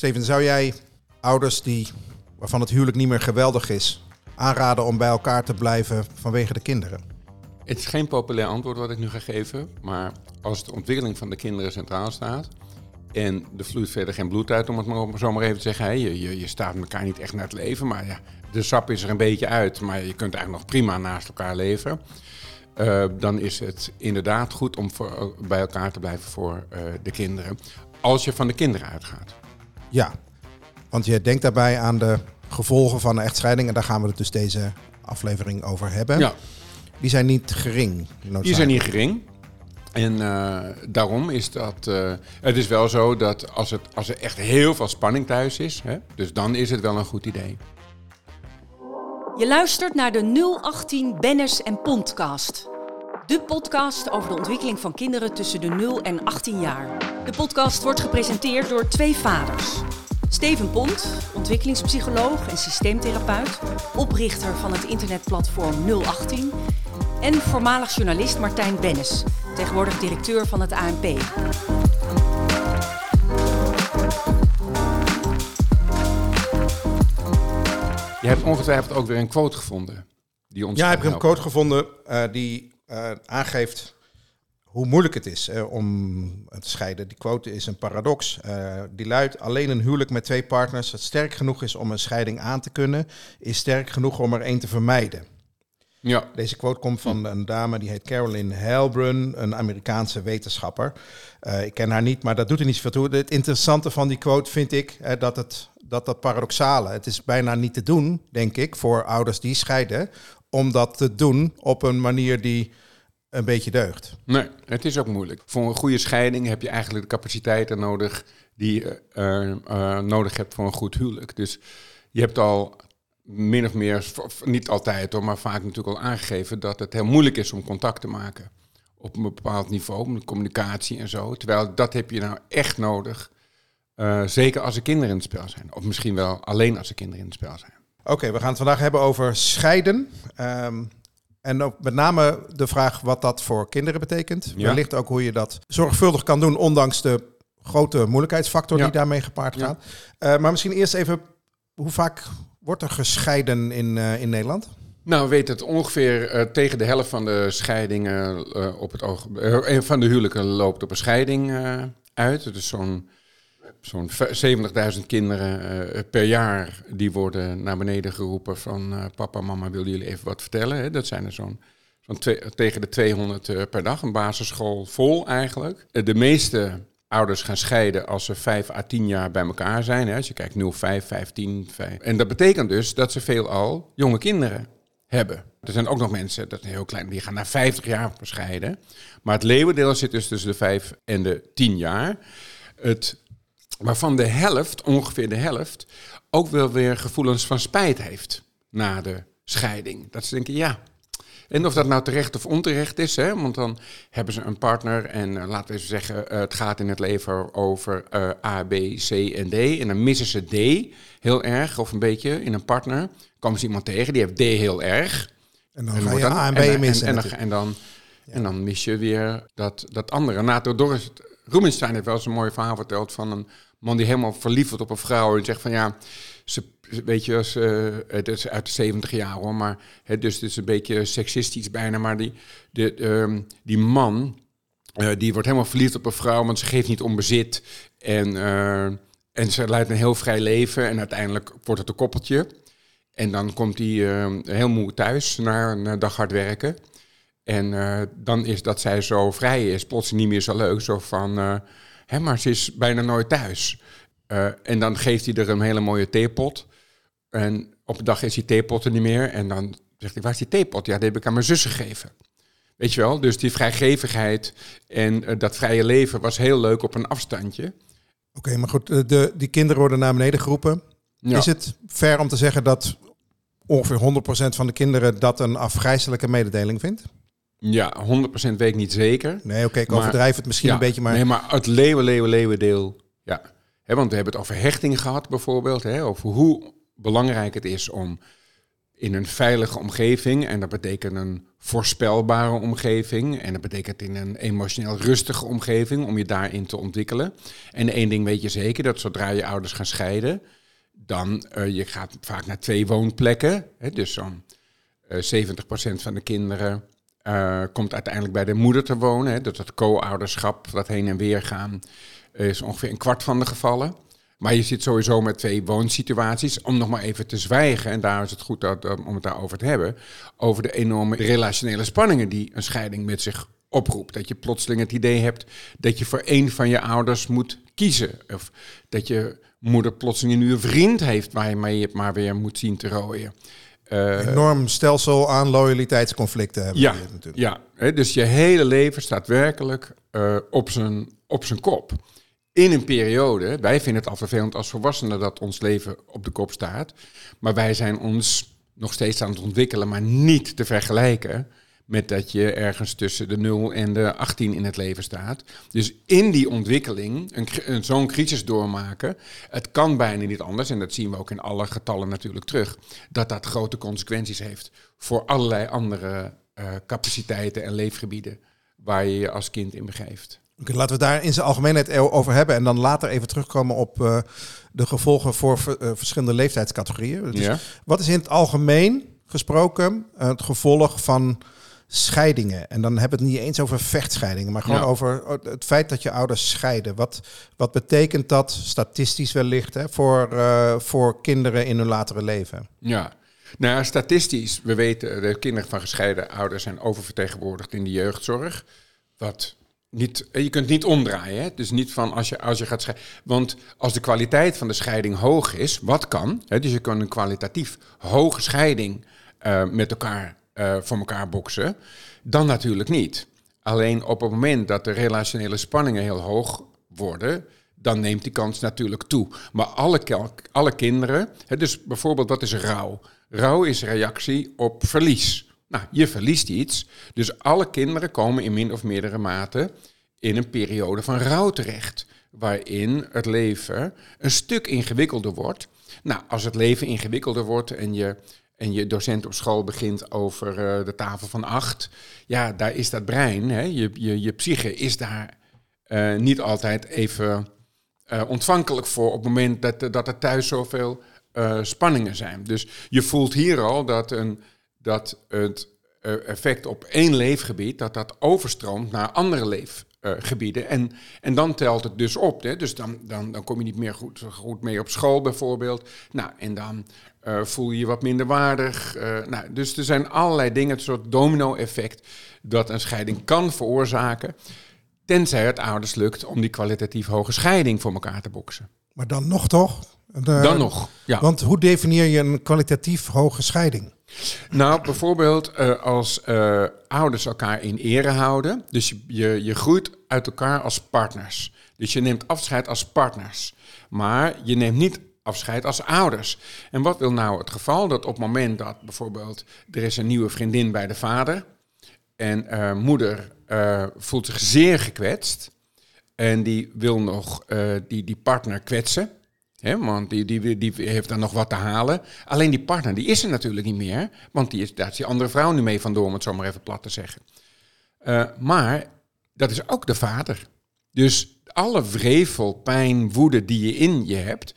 Steven, zou jij ouders die, waarvan het huwelijk niet meer geweldig is, aanraden om bij elkaar te blijven vanwege de kinderen? Het is geen populair antwoord wat ik nu ga geven, maar als de ontwikkeling van de kinderen centraal staat en er vloeit verder geen bloed uit, om het maar zo maar even te zeggen, je, je, je staat elkaar niet echt naar het leven, maar ja, de sap is er een beetje uit, maar je kunt eigenlijk nog prima naast elkaar leven. Uh, dan is het inderdaad goed om voor, bij elkaar te blijven voor uh, de kinderen. Als je van de kinderen uitgaat. Ja, want je denkt daarbij aan de gevolgen van een echtscheiding. En daar gaan we het dus deze aflevering over hebben. Ja. Die zijn niet gering. Die zijn niet gering. En uh, daarom is dat. Uh, het is wel zo dat als, het, als er echt heel veel spanning thuis is, hè, dus dan is het wel een goed idee. Je luistert naar de 018 Bennis en Podcast. De podcast over de ontwikkeling van kinderen tussen de 0 en 18 jaar. De podcast wordt gepresenteerd door twee vaders. Steven Pont, ontwikkelingspsycholoog en systeemtherapeut, oprichter van het internetplatform 018. En voormalig journalist Martijn Bennis, tegenwoordig directeur van het ANP. Je hebt ongetwijfeld ook weer een quote gevonden. Die ons ja, ik heb een quote gevonden uh, die uh, aangeeft hoe moeilijk het is om te scheiden. Die quote is een paradox. Uh, die luidt: Alleen een huwelijk met twee partners dat sterk genoeg is om een scheiding aan te kunnen, is sterk genoeg om er één te vermijden. Ja. Deze quote komt van een dame die heet Carolyn Helbrun, een Amerikaanse wetenschapper. Uh, ik ken haar niet, maar dat doet er niet zoveel toe. Het interessante van die quote vind ik dat, het, dat dat paradoxale. Het is bijna niet te doen, denk ik, voor ouders die scheiden, om dat te doen op een manier die een beetje deugt. Nee, het is ook moeilijk. Voor een goede scheiding heb je eigenlijk de capaciteiten nodig die je uh, nodig hebt voor een goed huwelijk. Dus je hebt al min of meer, niet altijd hoor, maar vaak natuurlijk al aangegeven dat het heel moeilijk is om contact te maken. Op een bepaald niveau, met communicatie en zo. Terwijl dat heb je nou echt nodig. Uh, zeker als er kinderen in het spel zijn. Of misschien wel alleen als er kinderen in het spel zijn. Oké, okay, we gaan het vandaag hebben over scheiden. Um, en ook met name de vraag wat dat voor kinderen betekent. Ja. Wellicht ook hoe je dat zorgvuldig kan doen, ondanks de grote moeilijkheidsfactor ja. die daarmee gepaard gaat. Uh, maar misschien eerst even, hoe vaak wordt er gescheiden in, uh, in Nederland? Nou, we weten het ongeveer uh, tegen de helft van de scheidingen op het oog, van de huwelijken loopt op een scheiding uit. Dus zo'n zo'n 70.000 kinderen uh, per jaar die worden naar beneden geroepen van uh, papa, mama, willen jullie even wat vertellen? Dat zijn er zo'n tegen de 200 uh, per dag, een basisschool vol eigenlijk. de meeste ouders gaan scheiden als ze 5 à 10 jaar bij elkaar zijn. Als je kijkt 0, 5, 15, 5. En dat betekent dus dat ze veelal jonge kinderen hebben. Er zijn ook nog mensen, dat heel klein, die gaan naar 50 jaar scheiden. Maar het leeuwendeel zit dus tussen de 5 en de 10 jaar. Het waarvan de helft, ongeveer de helft, ook wel weer gevoelens van spijt heeft na de scheiding. Dat ze denken, ja. En of dat nou terecht of onterecht is, hè, want dan hebben ze een partner en uh, laten we zeggen, uh, het gaat in het leven over uh, A, B, C en D. En dan missen ze D heel erg, of een beetje in een partner. Komen ze iemand tegen, die heeft D heel erg. En dan en ga je dan, A en B missen. En, en, en, dan, ja. en dan mis je weer dat, dat andere. Na, door, Rubinstein heeft wel eens een mooi verhaal verteld van een man die helemaal verliefd wordt op een vrouw en zegt van ja, ze, weet je, uh, het is uit de 70 jaar hoor, maar hè, dus het is een beetje seksistisch bijna, maar die, de, um, die man, uh, die wordt helemaal verliefd op een vrouw, want ze geeft niet om bezit en, uh, en ze leidt een heel vrij leven en uiteindelijk wordt het een koppeltje. En dan komt hij heel moe thuis na een dag hard werken. En dan is dat zij zo vrij is, plots niet meer zo leuk. Zo van, Hè, maar ze is bijna nooit thuis. Uh, en dan geeft hij er een hele mooie theepot. En op een dag is die theepot er niet meer. En dan zegt hij, waar is die theepot? Ja, die heb ik aan mijn zus gegeven. Weet je wel? Dus die vrijgevigheid en dat vrije leven was heel leuk op een afstandje. Oké, okay, maar goed, de, die kinderen worden naar beneden geroepen. Ja. Is het fair om te zeggen dat ongeveer 100% van de kinderen dat een afgrijzelijke mededeling vindt? Ja, 100% weet ik niet zeker. Nee, oké, okay, ik overdrijf het misschien ja, een beetje, maar... Nee, maar het leeuwen, leeuwen, leeuwendeel, ja. He, want we hebben het over hechting gehad bijvoorbeeld, hè, over hoe belangrijk het is om in een veilige omgeving. En dat betekent een voorspelbare omgeving. En dat betekent in een emotioneel rustige omgeving om je daarin te ontwikkelen. En één ding weet je zeker, dat zodra je ouders gaan scheiden, dan uh, je gaat vaak naar twee woonplekken. Hè, dus zo'n uh, 70% van de kinderen uh, komt uiteindelijk bij de moeder te wonen. Hè, dat co-ouderschap, dat heen en weer gaan, is ongeveer een kwart van de gevallen. Maar je zit sowieso met twee woonsituaties. Om nog maar even te zwijgen, en daar is het goed dat, om het daarover te hebben. Over de enorme relationele spanningen die een scheiding met zich oproept. Dat je plotseling het idee hebt dat je voor één van je ouders moet kiezen. Of dat je moeder plotseling een nieuwe vriend heeft waar je mee maar weer moet zien te rooien. Uh, Enorm stelsel aan loyaliteitsconflicten hebben. Ja, natuurlijk. ja hè, dus je hele leven staat werkelijk uh, op, zijn, op zijn kop in een periode, wij vinden het al vervelend als volwassenen dat ons leven op de kop staat, maar wij zijn ons nog steeds aan het ontwikkelen, maar niet te vergelijken met dat je ergens tussen de 0 en de 18 in het leven staat. Dus in die ontwikkeling een, een zo'n crisis doormaken, het kan bijna niet anders, en dat zien we ook in alle getallen natuurlijk terug, dat dat grote consequenties heeft voor allerlei andere uh, capaciteiten en leefgebieden waar je je als kind in begeeft. Okay, laten we daar in zijn algemeenheid over hebben en dan later even terugkomen op uh, de gevolgen voor uh, verschillende leeftijdscategorieën. Dus ja. Wat is in het algemeen gesproken het gevolg van scheidingen? En dan hebben we het niet eens over vechtscheidingen, maar gewoon Ja. over het feit dat je ouders scheiden. Wat, wat betekent dat statistisch wellicht hè, voor, eh, voor kinderen in hun latere leven? Ja, nou statistisch, we weten, de kinderen van gescheiden ouders zijn oververtegenwoordigd in de jeugdzorg. Wat niet, je kunt niet omdraaien, hè? dus niet van als je, als je gaat scheiden. Want als de kwaliteit van de scheiding hoog is, wat kan, hè? dus je kan een kwalitatief hoge scheiding eh, met elkaar eh, voor elkaar boksen, dan natuurlijk niet. Alleen op het moment dat de relationele spanningen heel hoog worden, dan neemt die kans natuurlijk toe. Maar alle, alle kinderen, hè, dus bijvoorbeeld wat is rouw? Rouw is reactie op verlies. Nou, je verliest iets, dus alle kinderen komen in min of meerdere mate in een periode van rouw terecht, waarin het leven een stuk ingewikkelder wordt. Nou, als het leven ingewikkelder wordt en je, en je docent op school begint over eh, de tafel van acht, ja, daar is dat brein, hè, je, je, je psyche is daar eh, niet altijd even eh, ontvankelijk voor op het moment dat, dat er thuis zoveel spanningen zijn. Dus je voelt hier al dat, een, dat het effect op één leefgebied, dat dat overstroomt naar andere leefgebieden. en, en dan telt het dus op. Hè? Dus dan, dan, dan kom je niet meer goed, goed mee op school bijvoorbeeld. Nou, en dan eh, voel je je wat minder waardig. Eh, nou, dus er zijn allerlei dingen, een soort domino-effect, dat een scheiding kan veroorzaken. Tenzij het ouders lukt om die kwalitatief hoge scheiding voor elkaar te boksen. Maar dan nog toch? De- Dan nog, ja. Want hoe definieer je een kwalitatief hoge scheiding? Nou, bijvoorbeeld eh, als ouders elkaar in ere houden. Dus je, je, je groeit uit elkaar als partners. Dus je neemt afscheid als partners. Maar je neemt niet afscheid als ouders. En wat wil nou het geval? Dat op het moment dat bijvoorbeeld er is een nieuwe vriendin bij de vader... en eh, moeder eh, voelt zich zeer gekwetst... en die wil nog eh, die, die partner kwetsen... Hè, want die, die, die heeft dan nog wat te halen. Alleen die partner, die is er natuurlijk niet meer. Want die is, daar is die andere vrouw nu mee vandoor, om het zo maar even plat te zeggen. Maar dat is ook de vader. Dus alle wrevel, pijn, woede die je in je hebt...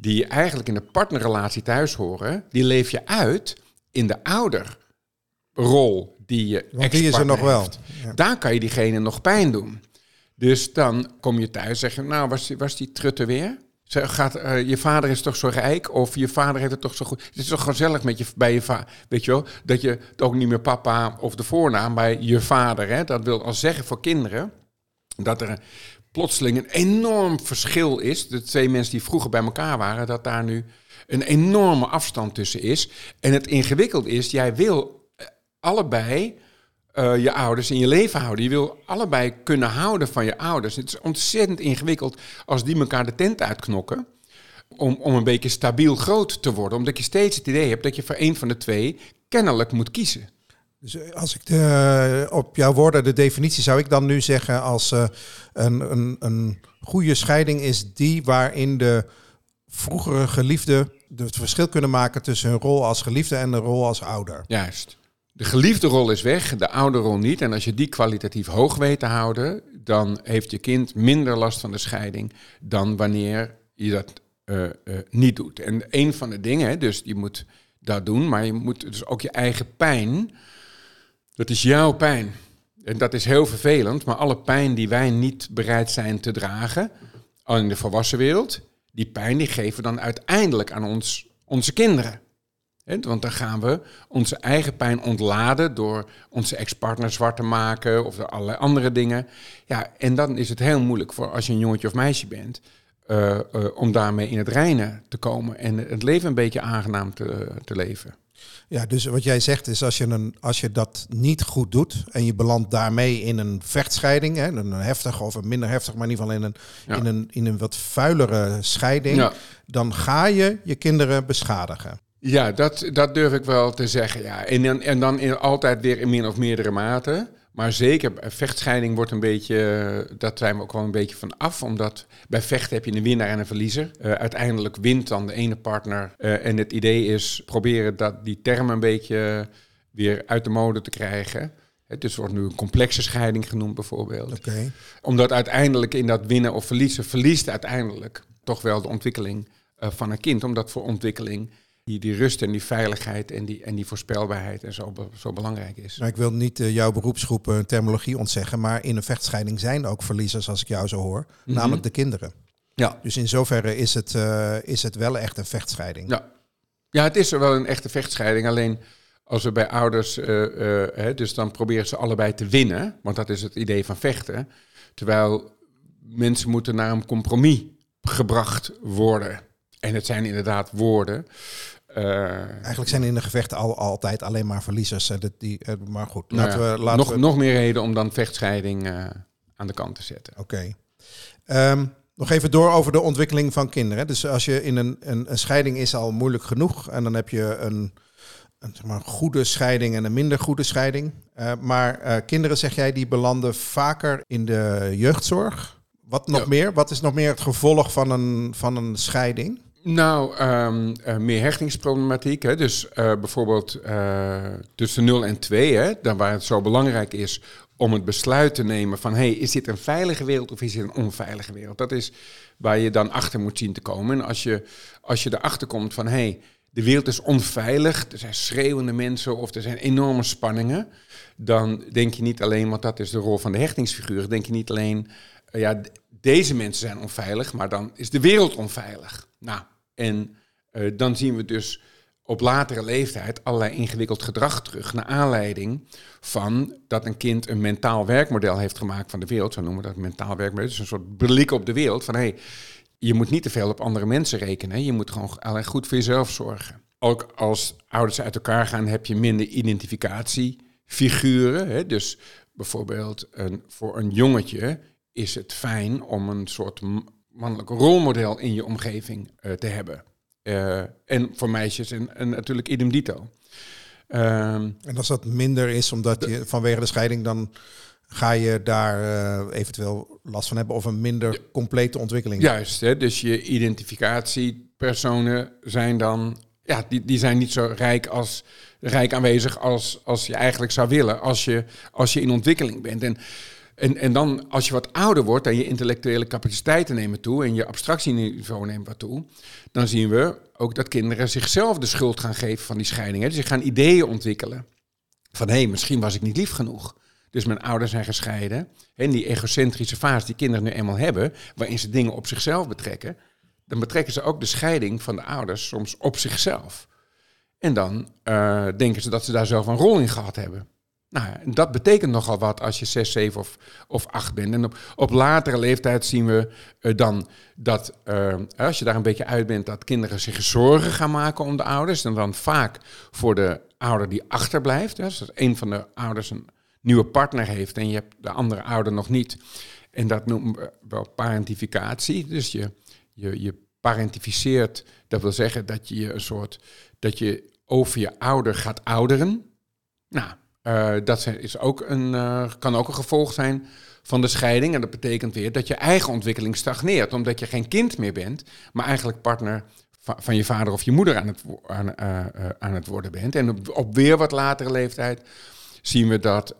die je eigenlijk in de partnerrelatie thuis horen... die leef je uit in de ouderrol die je Want die is er nog wel. Ja. Daar kan je diegene nog pijn doen. Dus dan kom je thuis en zeg je, nou, was die, was die trutte weer? Ze gaat, eh, je vader is toch zo rijk of je vader heeft het toch zo goed. Het is toch gezellig met je, bij je vader, weet je wel, dat je het ook niet meer papa of de voornaam bij je vader. Hè? Dat wil al zeggen voor kinderen dat er plotseling een enorm verschil is. De twee mensen die vroeger bij elkaar waren, dat daar nu een enorme afstand tussen is. En het ingewikkeld is, jij wil eh, allebei eh, je ouders in je leven houden. Je wil allebei kunnen houden van je ouders. Het is ontzettend ingewikkeld als die elkaar de tent uitknokken. Om, om een beetje stabiel groot te worden. Omdat je steeds het idee hebt dat je voor een van de twee kennelijk moet kiezen. Dus eh, als ik de, op jouw woorden de definitie zou ik dan nu zeggen als eh, een, een, een goede scheiding is die waarin de vroegere geliefde het verschil kunnen maken tussen hun rol als geliefde en de rol als ouder. Juist. De geliefde rol is weg, de ouderrol niet. En als je die kwalitatief hoog weet te houden, dan heeft je kind minder last van de scheiding dan wanneer je dat uh, niet doet. En een van de dingen, dus je moet dat doen, maar je moet dus ook je eigen pijn, dat is jouw pijn. En dat is heel vervelend, maar alle pijn die wij niet bereid zijn te dragen, al in de volwassen wereld, die pijn die geven we dan uiteindelijk aan ons, onze kinderen. Want dan gaan we onze eigen pijn ontladen door onze ex-partner zwart te maken of door allerlei andere dingen. Ja, en dan is het heel moeilijk voor als je een jongetje of meisje bent, uh, uh, om daarmee in het reinen te komen en het leven een beetje aangenaam te, te leven. Ja, dus wat jij zegt is als je, een, als je dat niet goed doet en je belandt daarmee in een vechtscheiding, hè, een heftige of een minder heftig, maar in ieder geval in een, ja. in een, in een wat vuilere scheiding, ja. dan ga je je kinderen beschadigen. Ja, dat, dat durf ik wel te zeggen. Ja. En, dan, en dan in, altijd weer in min of meerdere mate. Maar zeker, vechtscheiding wordt een beetje, dat zijn we ook wel een beetje van af. Omdat bij vechten heb je een winnaar en een verliezer. Uh, uiteindelijk wint dan de ene partner. Uh, en het idee is proberen dat die term een beetje weer uit de mode te krijgen. Het dus wordt nu een complexe scheiding genoemd bijvoorbeeld. Okay. Omdat uiteindelijk in dat winnen of verliezen, verliest uiteindelijk toch wel de ontwikkeling uh, van een kind. Omdat voor ontwikkeling die, die rust en die veiligheid en die, en die voorspelbaarheid en zo, zo belangrijk is. Nou, ik wil niet uh, jouw beroepsgroep uh, terminologie ontzeggen, maar in een vechtscheiding zijn ook verliezers, als ik jou zo hoor, mm-hmm. namelijk de kinderen. Ja. Dus in zoverre is het, uh, is het wel echt een vechtscheiding. Ja. ja, het is wel een echte vechtscheiding. Alleen als we bij ouders, hè, dus dan proberen ze allebei te winnen, want dat is het idee van vechten. Terwijl mensen moeten naar een compromis gebracht worden. En het zijn inderdaad woorden. Uh, Eigenlijk zijn in de gevechten al, altijd alleen maar verliezers. Dat die, uh, maar goed, nou laten ja, we... Laten nog, we... nog meer reden om dan vechtscheiding uh, aan de kant te zetten. Oké. Okay. Um, nog even door over de ontwikkeling van kinderen. Dus als je in een, een, een, scheiding is al moeilijk genoeg. En dan heb je een, een zeg maar, goede scheiding en een minder goede scheiding. maar kinderen, zeg jij, die belanden vaker in de jeugdzorg. Wat nog ja. meer? Wat is nog meer het gevolg van een, van een scheiding? Nou, um, uh, meer hechtingsproblematiek. Hè? Dus uh, bijvoorbeeld uh, tussen 0 en 2, hè? Dan waar het zo belangrijk is om het besluit te nemen van... hey, is dit een veilige wereld of is dit een onveilige wereld? Dat is waar je dan achter moet zien te komen. En als je, als je erachter komt van... hey, de wereld is onveilig, er zijn schreeuwende mensen of er zijn enorme spanningen... dan denk je niet alleen, want dat is de rol van de hechtingsfiguur... denk je niet alleen, ja, deze mensen zijn onveilig, maar dan is de wereld onveilig. Nou, en uh, dan zien we dus op latere leeftijd allerlei ingewikkeld gedrag terug. Naar aanleiding van dat een kind een mentaal werkmodel heeft gemaakt van de wereld. Zo noemen we dat mentaal werkmodel. Dus een soort blik op de wereld van hé, hey, je moet niet te veel op andere mensen rekenen. Je moet gewoon alleen goed voor jezelf zorgen. Ook als ouders uit elkaar gaan, heb je minder identificatiefiguren. Hè? Dus bijvoorbeeld een, voor een jongetje is het fijn om een soort mannelijk rolmodel in je omgeving uh, te hebben. Uh, en voor meisjes en, en natuurlijk idem dito. Um, en als dat minder is, omdat je vanwege de scheiding, dan ga je daar uh, eventueel last van hebben of een minder complete ontwikkeling. Juist, hè, dus je identificatiepersonen zijn dan, ja, die, die zijn niet zo rijk als rijk aanwezig als, als je eigenlijk zou willen als je, als je in ontwikkeling bent. En en, en dan, als je wat ouder wordt en je intellectuele capaciteiten nemen toe en je abstractieniveau neemt wat toe, dan zien we ook dat kinderen zichzelf de schuld gaan geven van die scheiding. Dus ze gaan ideeën ontwikkelen. Van hé, misschien was ik niet lief genoeg. Dus mijn ouders zijn gescheiden. En die egocentrische fase die kinderen nu eenmaal hebben, waarin ze dingen op zichzelf betrekken, dan betrekken ze ook de scheiding van de ouders soms op zichzelf. En dan uh, denken ze dat ze daar zelf een rol in gehad hebben. Nou, dat betekent nogal wat als je 6, 7 of, of 8 bent. En op, op latere leeftijd zien we uh, dan dat, uh, als je daar een beetje uit bent, dat kinderen zich zorgen gaan maken om de ouders. En dan vaak voor de ouder die achterblijft. Dus als een van de ouders een nieuwe partner heeft en je hebt de andere ouder nog niet. En dat noemen we wel parentificatie. Dus je, je, je parentificeert, dat wil zeggen dat je een soort, dat je over je ouder gaat ouderen. Nou, uh, dat is ook een, uh, kan ook een gevolg zijn van de scheiding. En dat betekent weer dat je eigen ontwikkeling stagneert, omdat je geen kind meer bent, maar eigenlijk partner van je vader of je moeder aan het, aan, uh, aan het worden bent. En op, weer wat latere leeftijd zien we dat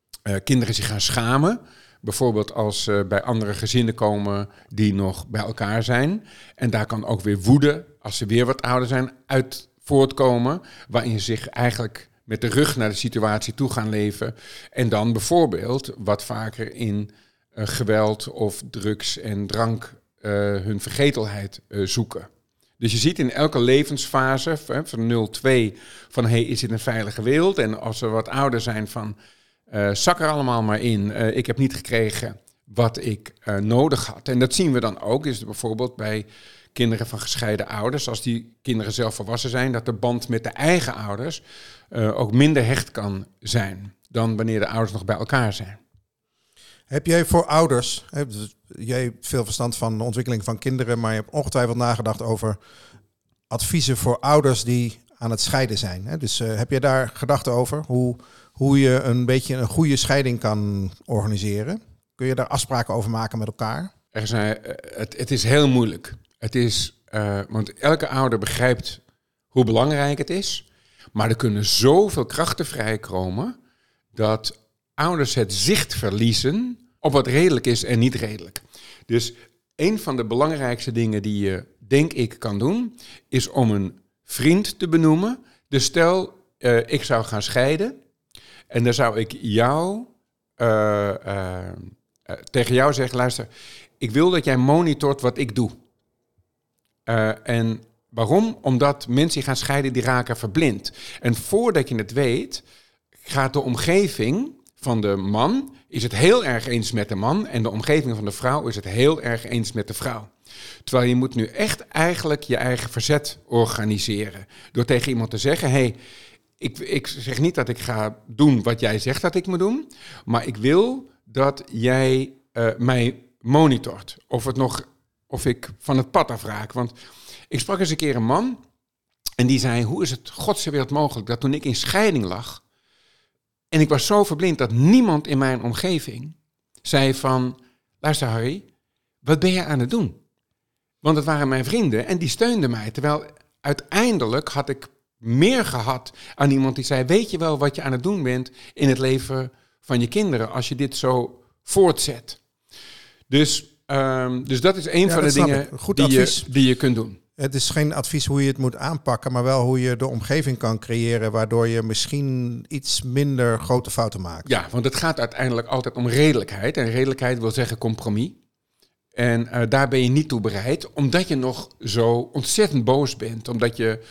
kinderen zich gaan schamen. Bijvoorbeeld als ze bij andere gezinnen komen die nog bij elkaar zijn. En daar kan ook weer woede, als ze weer wat ouder zijn, uit voortkomen. Waarin ze zich eigenlijk met de rug naar de situatie toe gaan leven. En dan bijvoorbeeld wat vaker in uh, geweld of drugs en drank uh, hun vergetelheid uh, zoeken. Dus je ziet in elke levensfase, van 0-2, van hey, is dit een veilige wereld? En als ze wat ouder zijn, van zak er allemaal maar in. Ik heb niet gekregen wat ik nodig had. En dat zien we dan ook, is bijvoorbeeld bij kinderen van gescheiden ouders. Als die kinderen zelf volwassen zijn, dat de band met de eigen ouders ook minder hecht kan zijn dan wanneer de ouders nog bij elkaar zijn. Heb jij voor ouders, hè, dus jij hebt veel verstand van de ontwikkeling van kinderen, maar je hebt ongetwijfeld nagedacht over adviezen voor ouders die aan het scheiden zijn. Hè? Dus uh, heb je daar gedachten over? Hoe, hoe je een beetje een goede scheiding kan organiseren? Kun je daar afspraken over maken met elkaar? Er zijn, het, het is heel moeilijk. Het is, uh, want elke ouder begrijpt hoe belangrijk het is. Maar er kunnen zoveel krachten vrijkomen dat ouders het zicht verliezen op wat redelijk is en niet redelijk. Dus een van de belangrijkste dingen die je, denk ik, kan doen, is om een vriend te benoemen. Dus stel, uh, ik zou gaan scheiden en dan zou ik jou uh, tegen jou zeggen, luister, ik wil dat jij monitort wat ik doe. En waarom? Omdat mensen die gaan scheiden, die raken verblind. En voordat je het weet, gaat de omgeving van de man is het heel erg eens met de man en de omgeving van de vrouw is het heel erg eens met de vrouw. Terwijl je moet nu echt eigenlijk je eigen verzet organiseren. Door tegen iemand te zeggen, hey, ik, ik zeg niet dat ik ga doen wat jij zegt dat ik moet doen, maar ik wil dat jij uh, mij monitort. Of, het nog, of ik van het pad afraak. Want ik sprak eens een keer een man en die zei, hoe is het godse wereld mogelijk dat toen ik in scheiding lag, en ik was zo verblind dat niemand in mijn omgeving zei van, luister Harry, wat ben je aan het doen? Want het waren mijn vrienden en die steunden mij. Terwijl uiteindelijk had ik meer gehad aan iemand die zei, weet je wel wat je aan het doen bent in het leven van je kinderen als je dit zo voortzet. Dus, um, dus dat is een ja, van de dingen die je, die je kunt doen. Het is geen advies hoe je het moet aanpakken, maar wel hoe je de omgeving kan creëren, waardoor je misschien iets minder grote fouten maakt. Ja, want het gaat uiteindelijk altijd om redelijkheid. En redelijkheid wil zeggen compromis. En uh, daar ben je niet toe bereid, omdat je nog zo ontzettend boos bent. Omdat je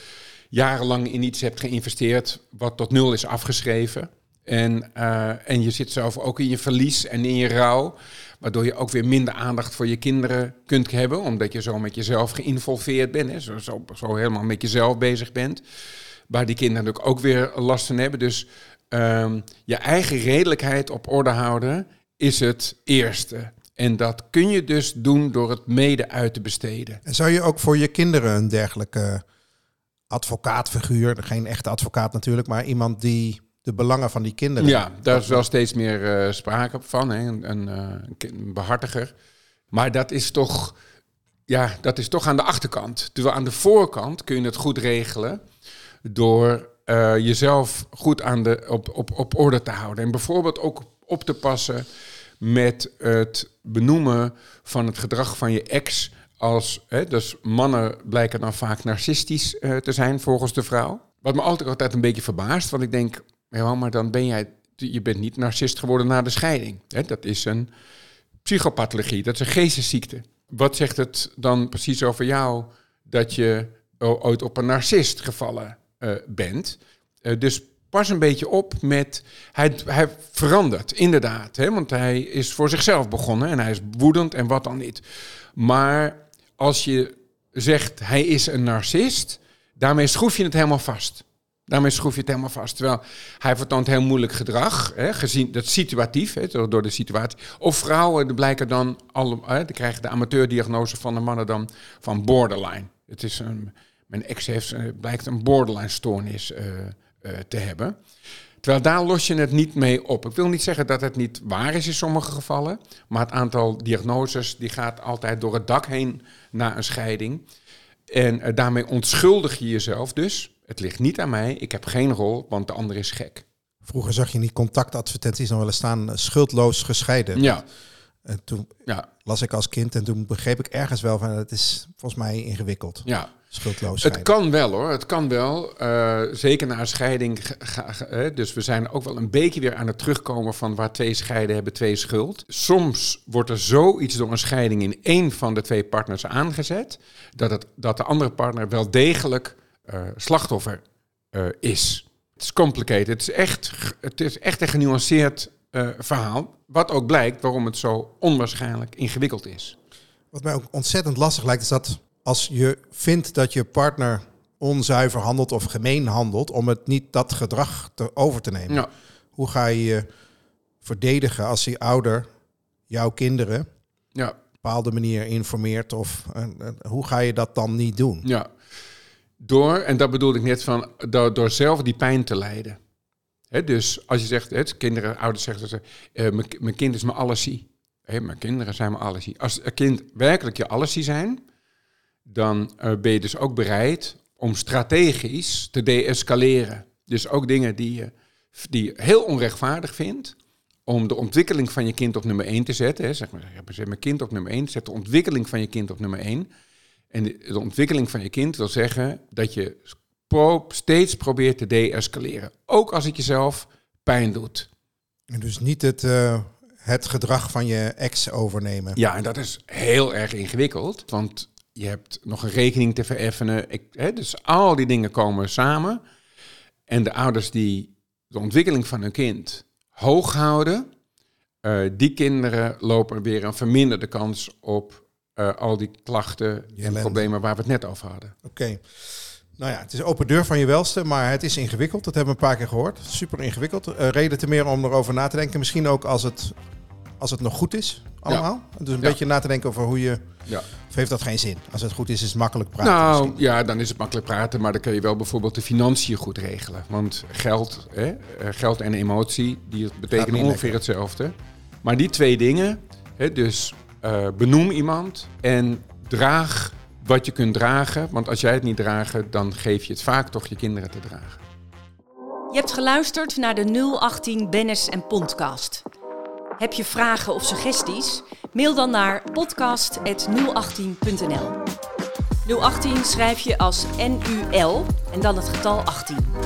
jarenlang in iets hebt geïnvesteerd wat tot nul is afgeschreven. En, uh, en je zit zelf ook in je verlies en in je rouw. Waardoor je ook weer minder aandacht voor je kinderen kunt hebben. Omdat je zo met jezelf geïnvolveerd bent. Hè, zo, zo, helemaal met jezelf bezig bent. Waar die kinderen natuurlijk ook weer last van hebben. Dus um, je eigen redelijkheid op orde houden is het eerste. En dat kun je dus doen door het mede uit te besteden. En zou je ook voor je kinderen een dergelijke advocaatfiguur, geen echte advocaat natuurlijk, maar iemand die de belangen van die kinderen. Ja, daar is wel steeds meer uh, sprake van, hè? Een, uh, een, behartiger. Maar dat is toch, ja, dat is toch aan de achterkant. Terwijl aan de voorkant kun je het goed regelen door uh, jezelf goed aan de, op, op, op orde te houden. En bijvoorbeeld ook op te passen met het benoemen van het gedrag van je ex als, hè, dus mannen blijken dan vaak narcistisch te zijn volgens de vrouw. Wat me altijd altijd een beetje verbaast, want ik denk, maar dan ben jij, je bent niet narcist geworden na de scheiding. Hè? Dat is een psychopathologie, dat is een geestesziekte. Wat zegt het dan precies over jou dat je ooit op een narcist gevallen uh, bent? Uh, dus pas een beetje op met. Hij, hij verandert, inderdaad. Hè? Want hij is voor zichzelf begonnen en hij is woedend en wat dan niet. Maar als je zegt hij is een narcist, daarmee schroef je het helemaal vast. Daarmee schroef je het helemaal vast. Terwijl hij vertoont heel moeilijk gedrag, hè, gezien dat situatief, hè, door de situatie. Of vrouwen, blijken dan, alle, hè, krijgen de amateurdiagnose van de mannen dan van borderline. Het is een, mijn ex heeft, eh, blijkt een borderline stoornis uh, uh, te hebben. Terwijl daar los je het niet mee op. Ik wil niet zeggen dat het niet waar is in sommige gevallen, maar het aantal diagnoses die gaat altijd door het dak heen na een scheiding. En eh, daarmee onschuldig je jezelf dus. Het ligt niet aan mij, ik heb geen rol, want de ander is gek. Vroeger zag je in die contactadvertenties nog wel eens staan, eh, schuldloos gescheiden. Ja, En toen ja, las ik als kind en toen begreep ik ergens wel van, het is volgens mij ingewikkeld. ja. Schuldloos Het scheiden. kan wel hoor, het kan wel. Eh, zeker na een scheiding. ga- ga- ga- hè, dus we zijn ook wel een beetje weer aan het terugkomen van waar twee scheiden hebben, twee schuld. Soms wordt er zoiets door een scheiding in één van de twee partners aangezet, dat, het, dat de andere partner wel degelijk eh, slachtoffer eh, is. Het is complicated, het is echt, het is echt een genuanceerd eh, verhaal. Wat ook blijkt waarom het zo onwaarschijnlijk ingewikkeld is. Wat mij ook ontzettend lastig lijkt, is dat als je vindt dat je partner onzuiver handelt of gemeen handelt, om het niet dat gedrag te over te nemen. Ja. Hoe ga je je verdedigen als die ouder jouw kinderen Ja, op een bepaalde manier informeert? Of hoe ga je dat dan niet doen? Ja, door, en dat bedoelde ik net van, door, zelf die pijn te lijden. Dus als je zegt, kinderen, ouders zeggen, ze, eh, mijn, kind is mijn allesie. Mijn kinderen zijn mijn allesie. Als een kind werkelijk je allesie zijn, dan eh, ben je dus ook bereid om strategisch te deescaleren. Dus ook dingen die je, die heel onrechtvaardig vindt, om de ontwikkeling van je kind op nummer 1 te zetten. Zeg maar, mijn kind op nummer 1, zet de ontwikkeling van je kind op nummer 1. En de, de ontwikkeling van je kind wil zeggen dat je pro- steeds probeert te deescaleren. Ook als het jezelf pijn doet. En dus niet het, eh, het gedrag van je ex overnemen. Ja, en dat is heel erg ingewikkeld, want je hebt nog een rekening te vereffenen. Ik, hè, dus al die dingen komen samen. En de ouders die de ontwikkeling van hun kind hoog houden, eh, die kinderen lopen weer een verminderde kans op eh, al die klachten, ellende. problemen waar we het net over hadden. Oké. Nou ja, het is open deur van je welste, maar het is ingewikkeld. Dat hebben we een paar keer gehoord. Super ingewikkeld. Eh, reden te meer om erover na te denken. Misschien ook als het, als het nog goed is, allemaal. Dus een Ja. beetje na te denken over hoe je... Ja. Of heeft dat geen zin? Als het goed is, is het makkelijk praten. Nou misschien. ja, dan is het makkelijk praten, maar dan kun je wel bijvoorbeeld de financiën goed regelen. Want geld, hè, eh, geld en emotie, die betekenen ongeveer lekker. hetzelfde. Maar die twee dingen, hè, dus eh, benoem iemand en draag wat je kunt dragen. Want als jij het niet draagt, dan geef je het vaak toch je kinderen te dragen. Je hebt geluisterd naar de 018 Bennis en Podcast. Heb je vragen of suggesties? Mail dan naar podcast.018.nl 018 schrijf je als NUL en dan het getal 18.